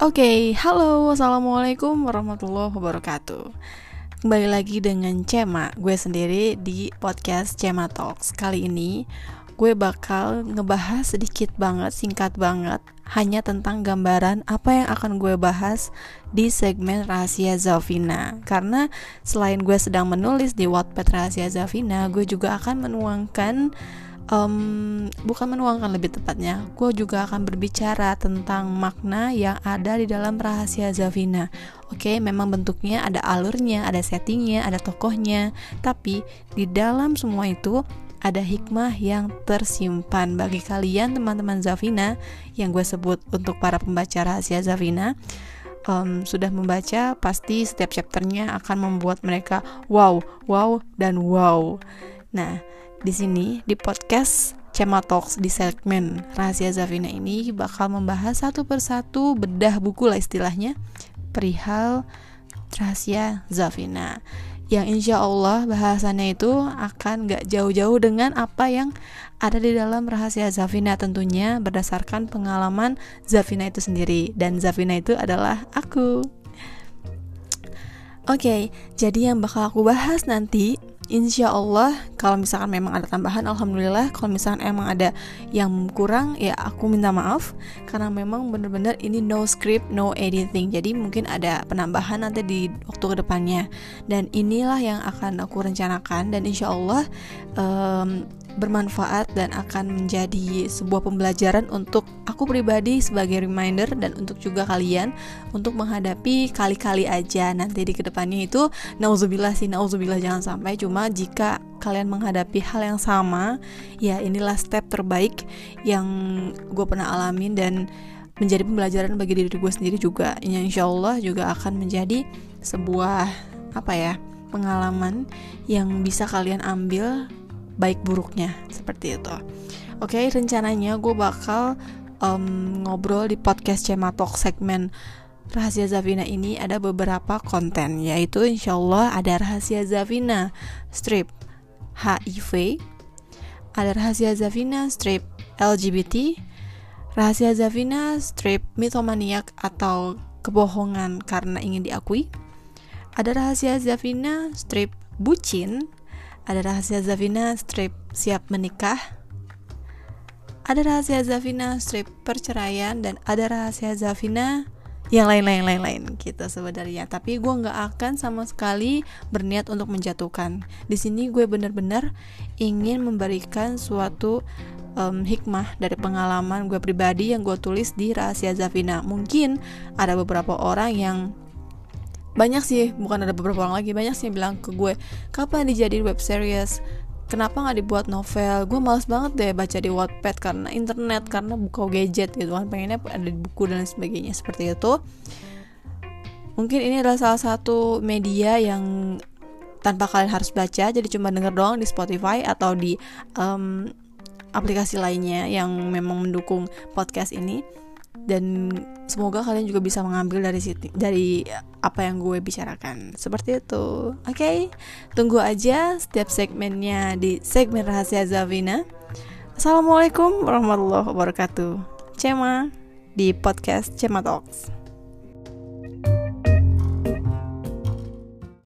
Oke, okay, halo, assalamualaikum warahmatullahi wabarakatuh. Kembali lagi dengan Cema, gue sendiri di podcast Cema Talks. Kali ini gue bakal ngebahas sedikit banget, singkat banget, hanya tentang gambaran apa yang akan gue bahas di segmen Rahasia Zafina. Karena selain gue sedang menulis di Wattpad Rahasia Zafina, gue juga akan menuangkan um, bukan menuangkan lebih tepatnya, gue juga akan berbicara tentang makna yang ada di dalam rahasia Zavina. Oke, okay, memang bentuknya ada alurnya, ada settingnya, ada tokohnya, tapi di dalam semua itu ada hikmah yang tersimpan bagi kalian teman-teman Zavina yang gue sebut untuk para pembaca rahasia Zavina. Um, sudah membaca pasti setiap chapternya akan membuat mereka wow, wow, dan wow. Nah, di sini di podcast Cema Talks di segmen Rahasia Zavina ini bakal membahas satu persatu bedah buku lah istilahnya perihal rahasia Zavina yang insya Allah bahasannya itu akan gak jauh-jauh dengan apa yang ada di dalam rahasia Zafina tentunya berdasarkan pengalaman Zafina itu sendiri dan Zafina itu adalah aku. Oke, okay, jadi yang bakal aku bahas nanti insya Allah kalau misalkan memang ada tambahan alhamdulillah. Kalau misalkan emang ada yang kurang ya aku minta maaf. Karena memang bener-bener ini no script no editing. Jadi mungkin ada penambahan nanti di waktu ke depannya dan inilah yang akan aku rencanakan. Dan insya Allah um, bermanfaat dan akan menjadi sebuah pembelajaran untuk aku pribadi sebagai reminder dan untuk juga kalian untuk menghadapi kali-kali aja nanti di ke depannya itu nauzubillah sih nauzubillah jangan sampai. Cuma jika kalian menghadapi hal yang sama ya inilah step terbaik yang gue pernah alamin dan menjadi pembelajaran bagi diri gue sendiri juga. Yang insya Allah juga akan menjadi sebuah apa ya pengalaman yang bisa kalian ambil baik buruknya seperti itu. Oke okay, rencananya gue bakal um, ngobrol di podcast Cematok segmen Rahasia Zavina ini ada beberapa konten yaitu insya Allah ada Rahasia Zavina strip HIV ada Rahasia Zavina strip LGBT Rahasia Zavina strip mitomaniak atau kebohongan karena ingin diakui ada Rahasia Zavina strip bucin ada rahasia Zavina strip siap menikah. Ada rahasia Zavina strip perceraian dan ada rahasia Zavina yang lain-lain lain-lain gitu sebenarnya. Tapi gue nggak akan sama sekali berniat untuk menjatuhkan. Di sini gue bener-bener ingin memberikan suatu um, hikmah dari pengalaman gue pribadi yang gue tulis di rahasia Zavina. Mungkin ada beberapa orang yang banyak sih bukan ada beberapa orang lagi banyak sih yang bilang ke gue kapan dijadiin web series? Kenapa nggak dibuat novel? Gue males banget deh baca di Wattpad karena internet karena buka gadget gitu kan pengennya ada di buku dan sebagainya. Seperti itu. Mungkin ini adalah salah satu media yang tanpa kalian harus baca jadi cuma denger doang di Spotify atau di um, aplikasi lainnya yang memang mendukung podcast ini dan semoga kalian juga bisa mengambil dari situ dari apa yang gue bicarakan. Seperti itu. Oke okay? tunggu aja setiap segmennya di segmen rahasia Zavina. Assalamualaikum warahmatullahi wabarakatuh. Cema di podcast Cema Talks